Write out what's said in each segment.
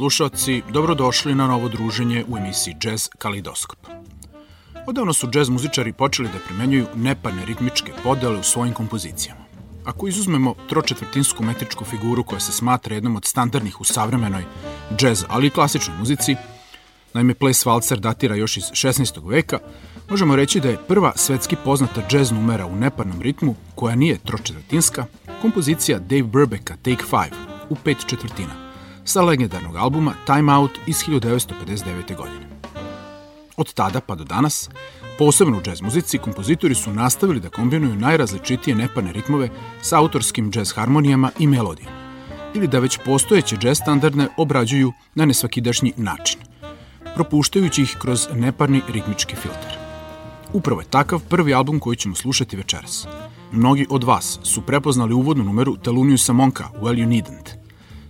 slušalci, dobrodošli na novo druženje u emisiji Jazz Kalidoskop. Odavno su jazz muzičari počeli da primenjuju neparne ritmičke podele u svojim kompozicijama. Ako izuzmemo tročetvrtinsku metričku figuru koja se smatra jednom od standardnih u savremenoj jazz, ali i klasičnoj muzici, naime ples valcer datira još iz 16. veka, možemo reći da je prva svetski poznata jazz numera u neparnom ritmu, koja nije tročetvrtinska, kompozicija Dave Burbecka Take 5 u pet četvrtina, sa legendarnog albuma Time Out iz 1959. godine. Od tada pa do danas, posebno u džez muzici, kompozitori su nastavili da kombinuju najrazličitije neparne ritmove sa autorskim džez harmonijama i melodijama, ili da već postojeće džez standardne obrađuju na nesvakidašnji način, propuštajući ih kroz neparni ritmički filter. Upravo je takav prvi album koji ćemo slušati večeras. Mnogi od vas su prepoznali uvodnu numeru Theloniousa Monka Well You Needn't.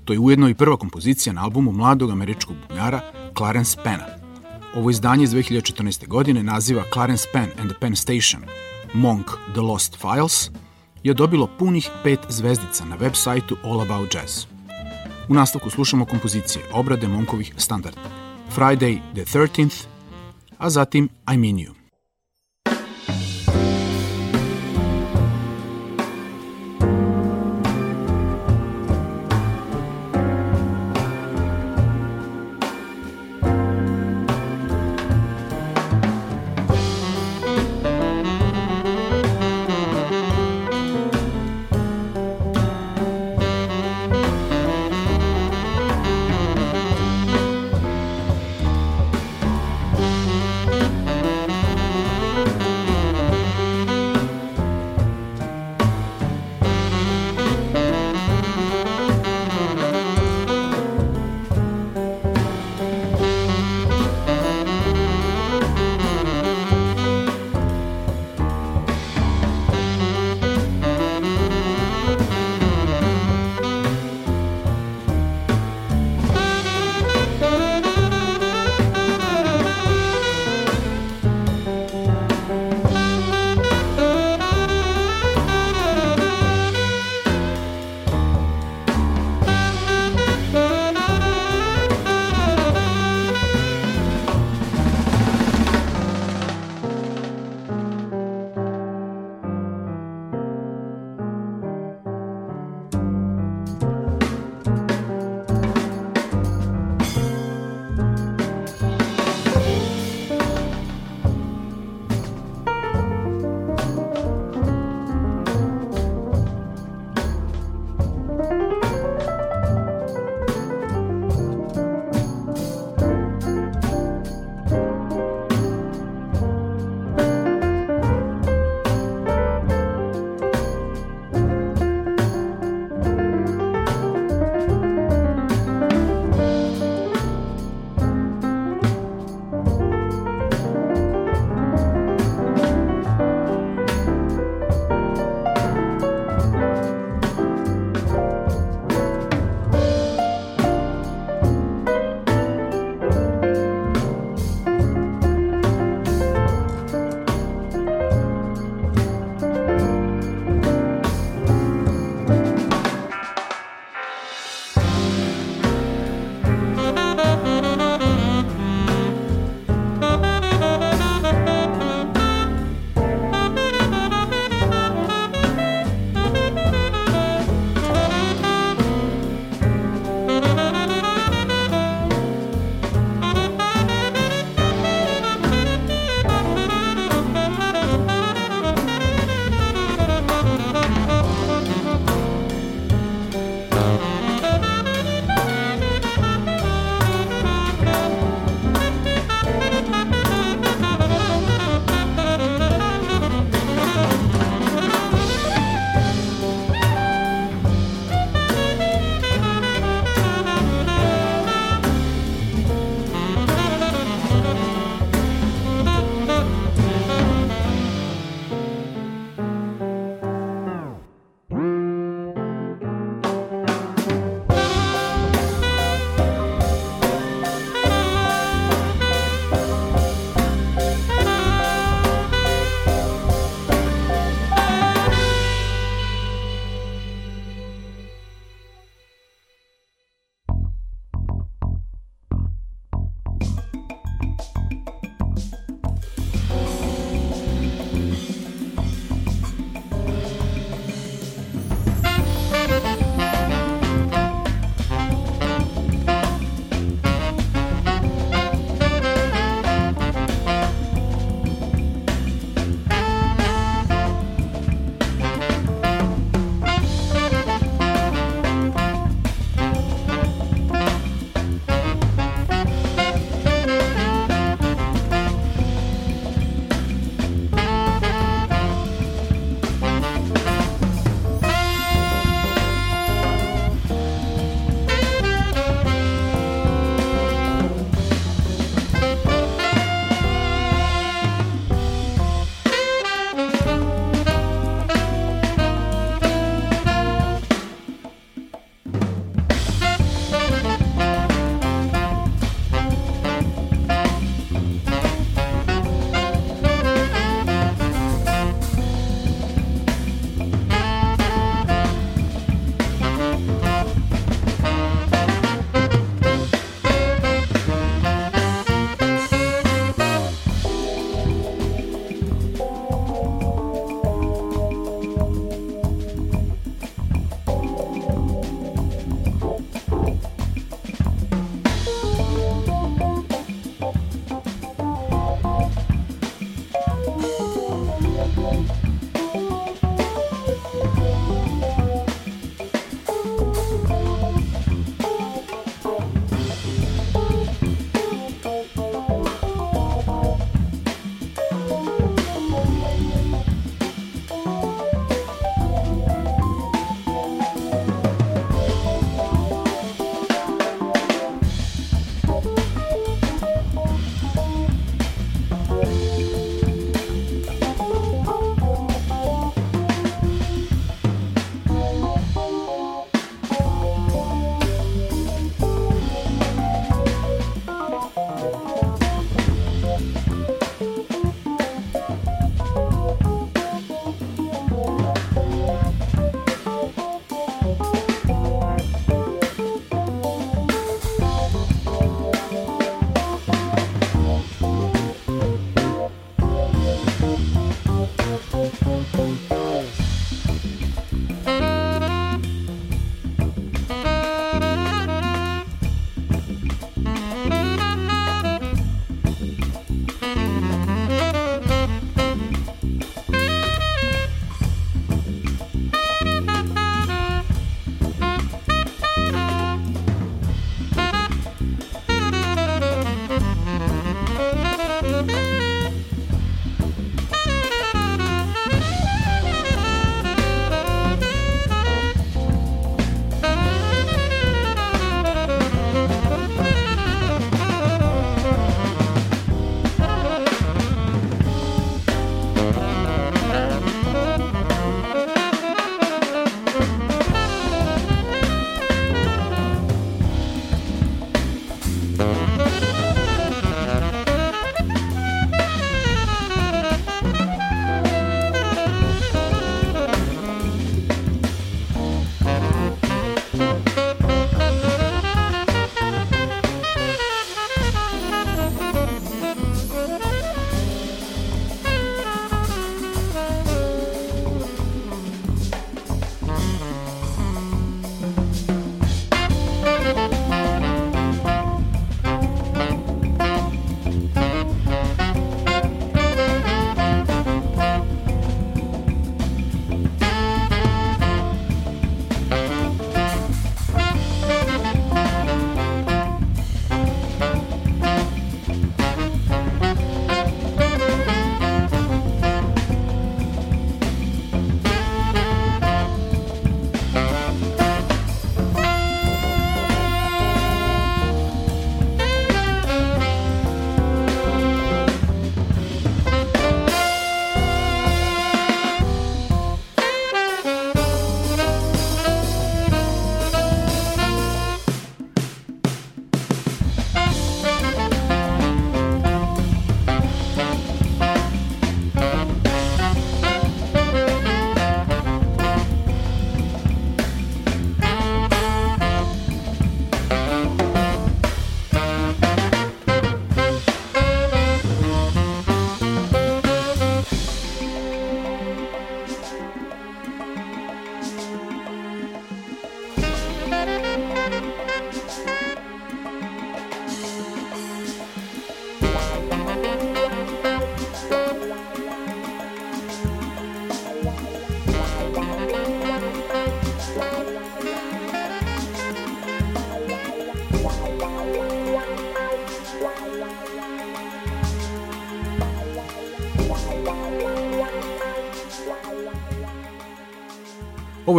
To je ujedno i prva kompozicija na albumu mladog američkog bubnjara Clarence Penna. Ovo izdanje iz 2014. godine naziva Clarence Penn and the Penn Station Monk The Lost Files je dobilo punih pet zvezdica na web sajtu All About Jazz. U nastavku slušamo kompozicije obrade Monkovih standarda Friday the 13th, a zatim I Mean You.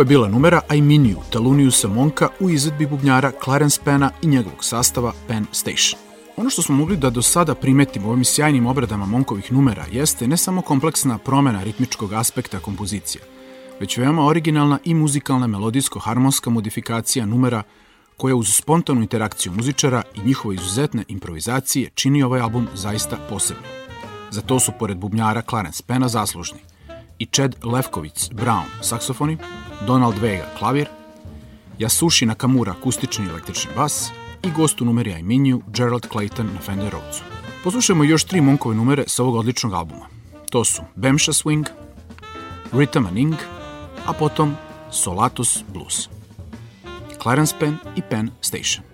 Je bila numera I Mean You, Taluniusa Monka u izvedbi bubnjara Clarence Pena i njegovog sastava Penn Station. Ono što smo mogli da do sada primetimo u ovim sjajnim obradama Monkovih numera jeste ne samo kompleksna promena ritmičkog aspekta kompozicija, već veoma originalna i muzikalna melodijsko-harmonska modifikacija numera koja uz spontanu interakciju muzičara i njihove izuzetne improvizacije čini ovaj album zaista posebnim. Za to su, pored bubnjara Clarence Pena, zaslužni i Chad Lefkovic Brown saksofoni, Donald Vega klavir, Yasushi Nakamura akustični električni bas i gost u numeri I You, Gerald Clayton na Fender Rhodesu. Poslušajmo još tri Monkove numere sa ovog odličnog albuma. To su Bemsha Swing, Rhythm and Ing, a potom Solatus Blues. Clarence Penn i Penn Station.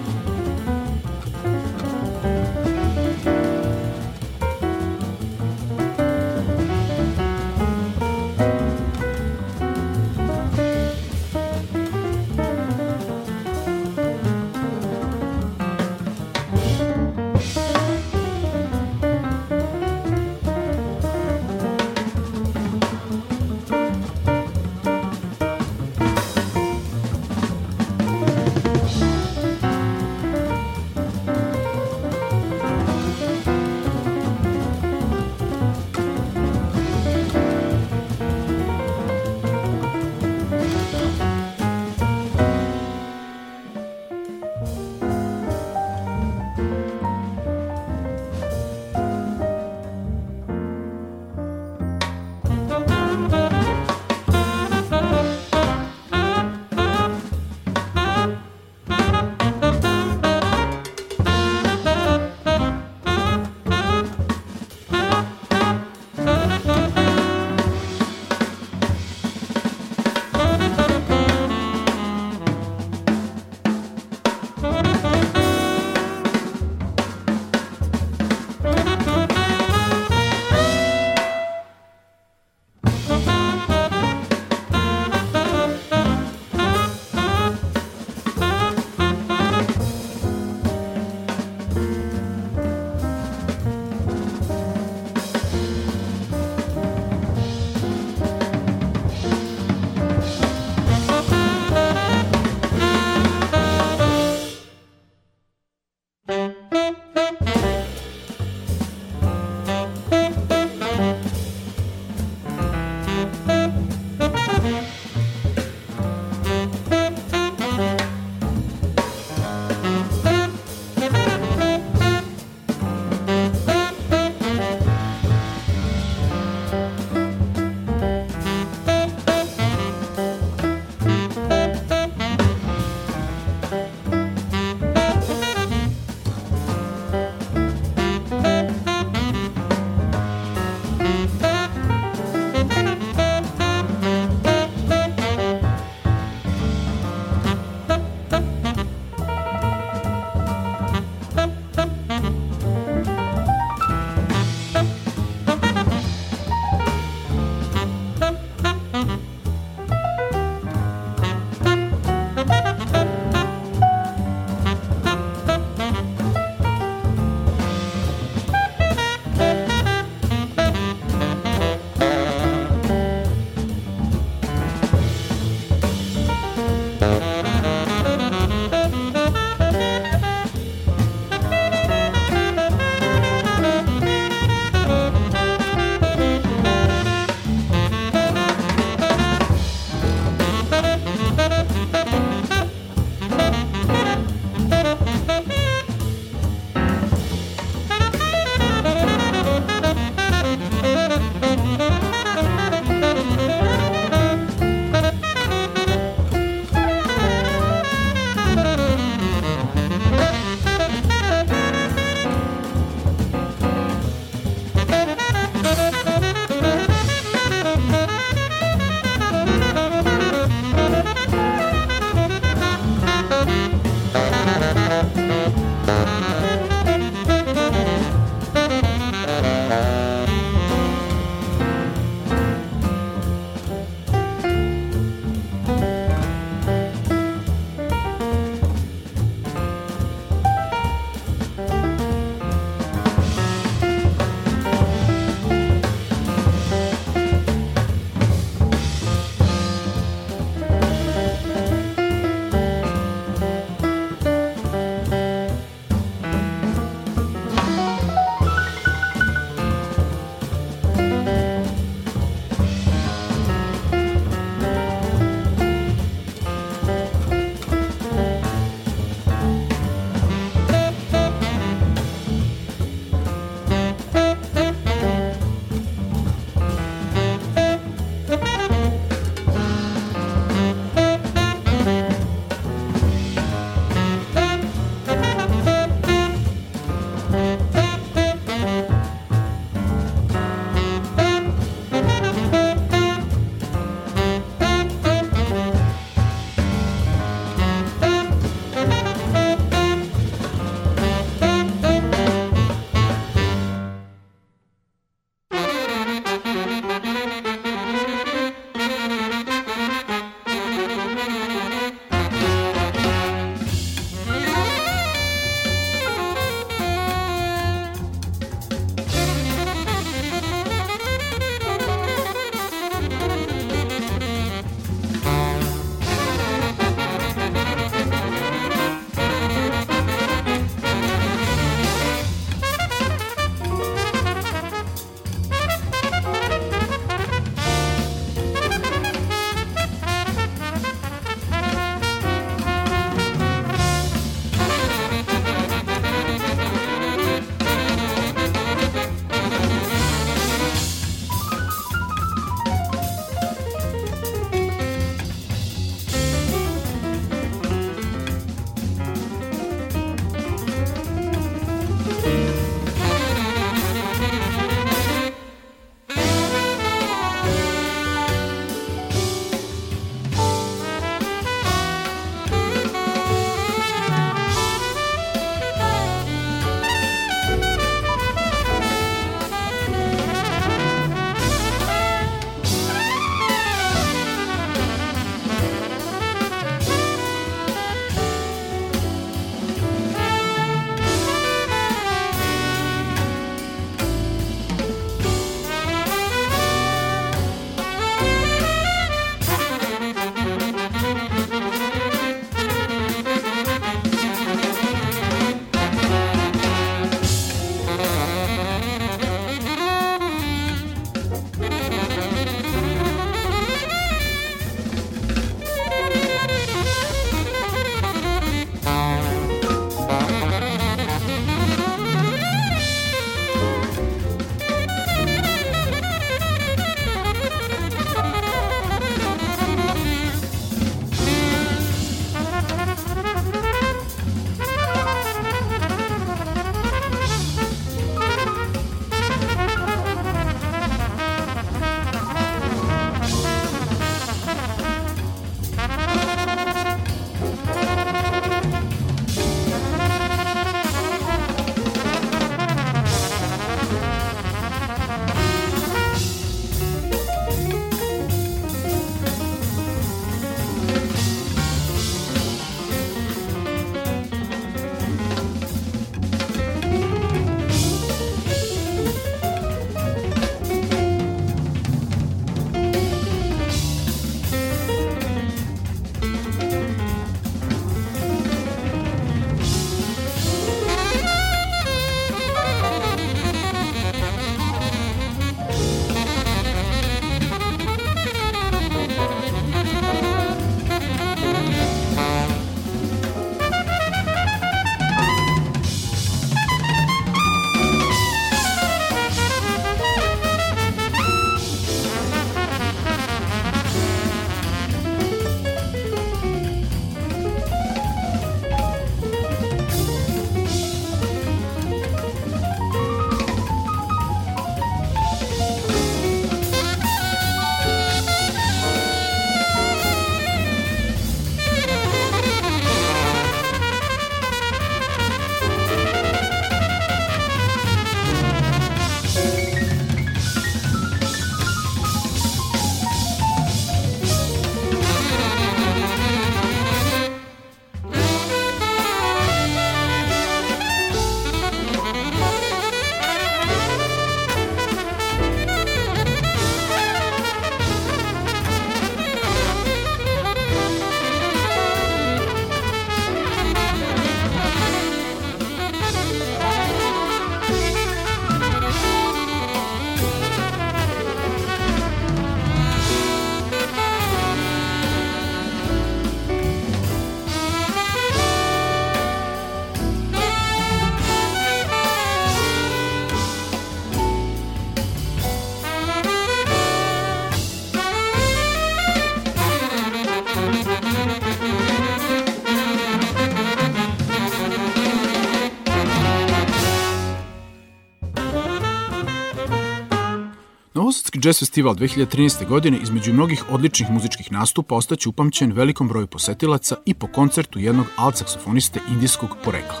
Jazz festival 2013. godine između mnogih odličnih muzičkih nastupa ostaće upamćen velikom broju posetilaca i po koncertu jednog alt-saksofoniste indijskog porekla,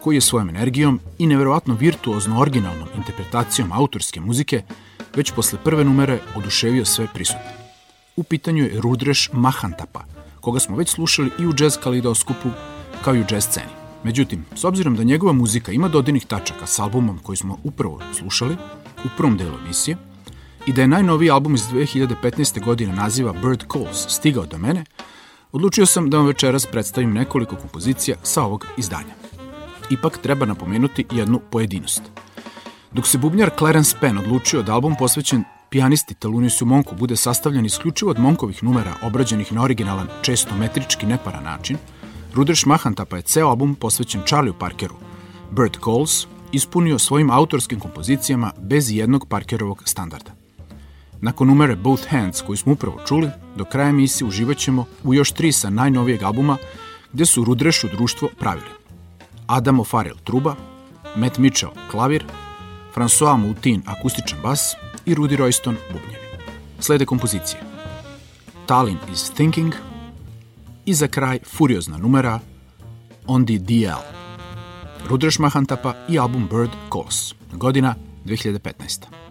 koji je svojom energijom i neverovatno virtuozno originalnom interpretacijom autorske muzike već posle prve numere oduševio sve prisutne. U pitanju je Rudreš Mahantapa, koga smo već slušali i u jazz kaleidoskopu kao i u jazz sceni. Međutim, s obzirom da njegova muzika ima dodinih tačaka s albumom koji smo upravo slušali u prvom delu emisije, i da je najnoviji album iz 2015. godine naziva Bird Calls stigao do mene, odlučio sam da vam večeras predstavim nekoliko kompozicija sa ovog izdanja. Ipak treba napomenuti jednu pojedinost. Dok se bubnjar Clarence Penn odlučio da album posvećen pijanisti Teluniusu Monku bude sastavljen isključivo od Monkovih numera obrađenih na originalan, često metrički neparan način, Rudreš Mahantapa je ceo album posvećen Charlie'u Parkeru. Bird Calls ispunio svojim autorskim kompozicijama bez jednog Parkerovog standarda. Nakon numere Both Hands koju smo upravo čuli, do kraja emisije uživat ćemo u još tri sa najnovijeg albuma gde su Rudrešu društvo pravili. Adam O'Farrell truba, Matt Mitchell klavir, François Moutin akustičan bas i Rudy Royston bubnjevi. Slede kompozicije. Tallinn is Thinking i za kraj furiozna numera On the DL. Rudreš Mahantapa i album Bird Calls. Godina 2015.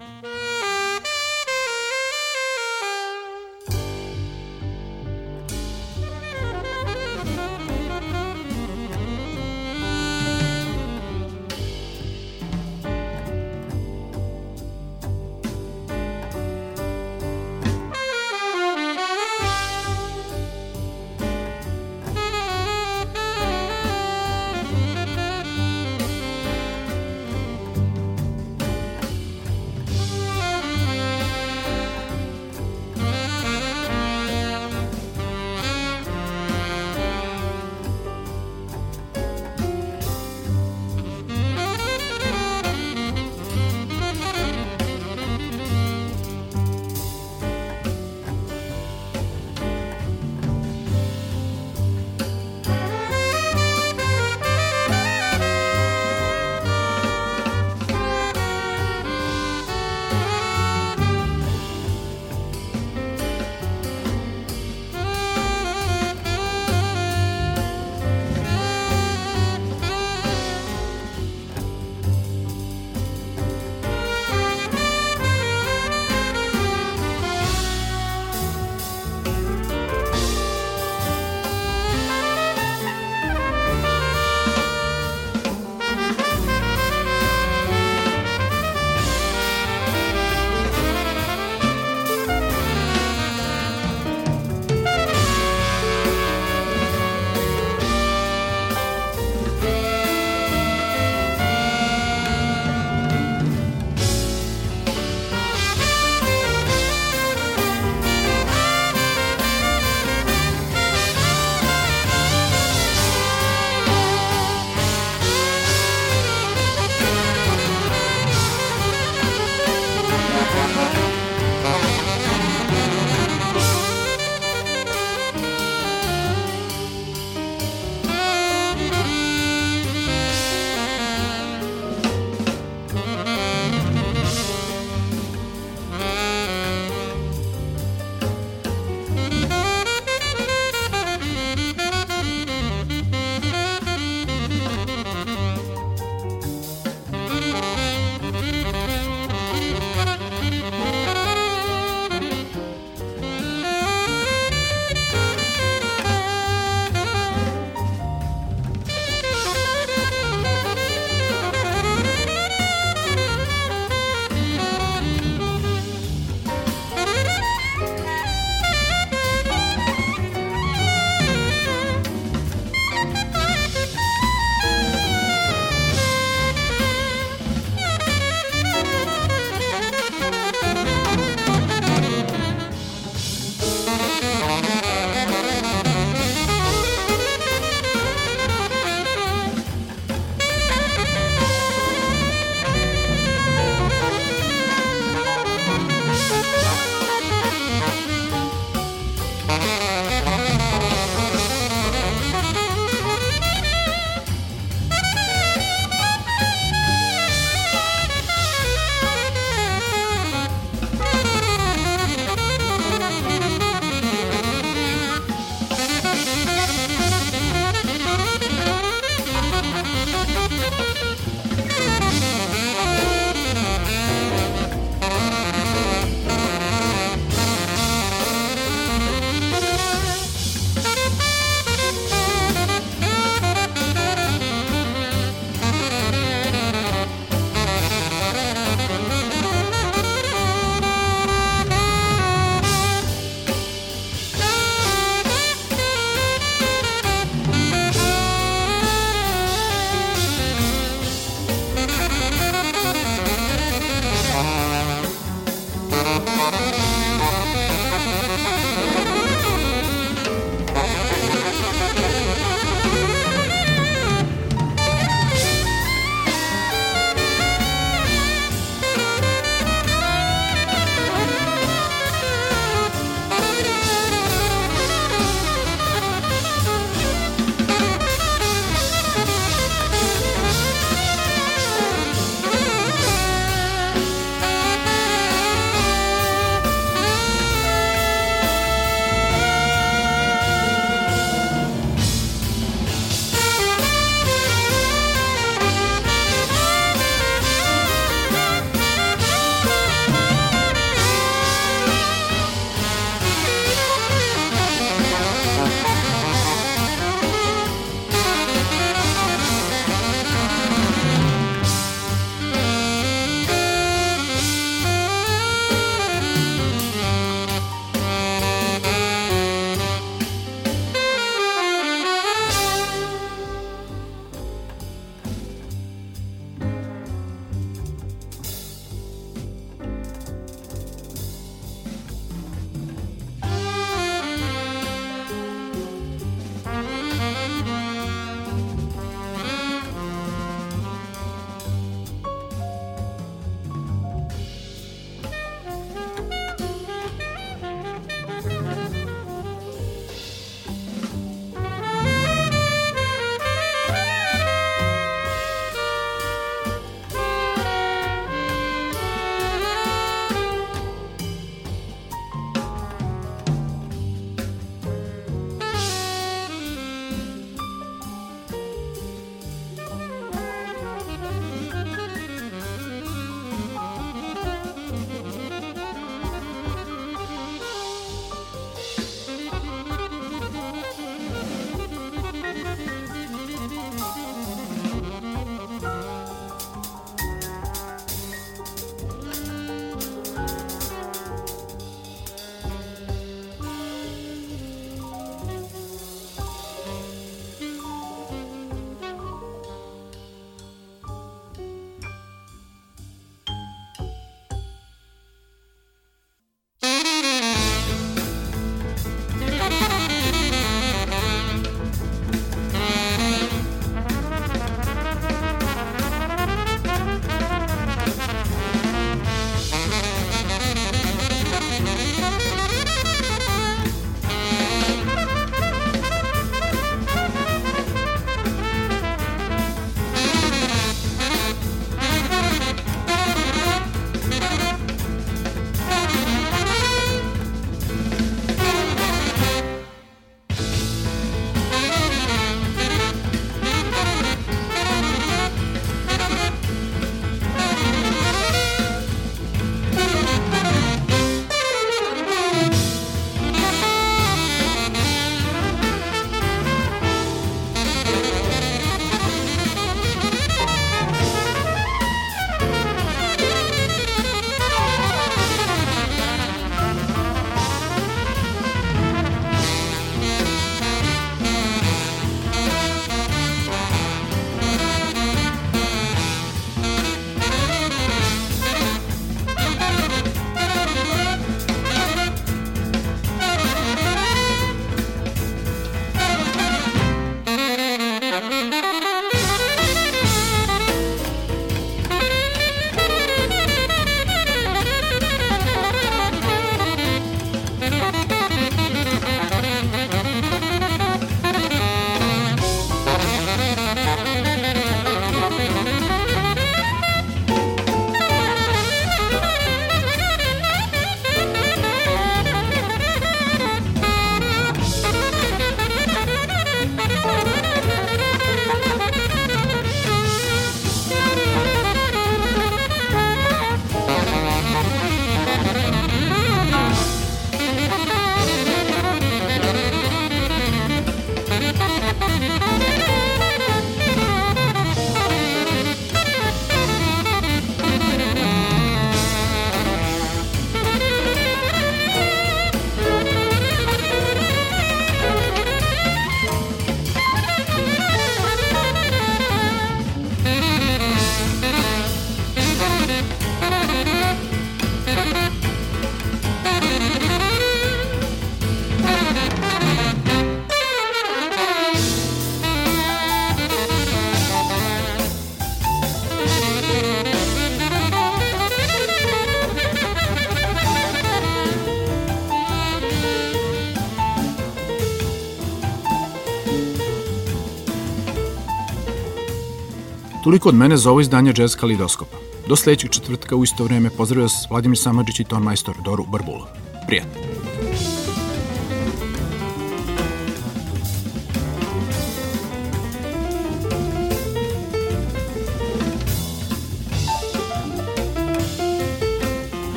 Toliko od mene za ovo izdanje Jazz Kalidoskopa. Do sledećeg četvrtka u isto vreme pozdravio vas Vladimir Samadžić i ton majstor Doru Barbulov. Prijatno.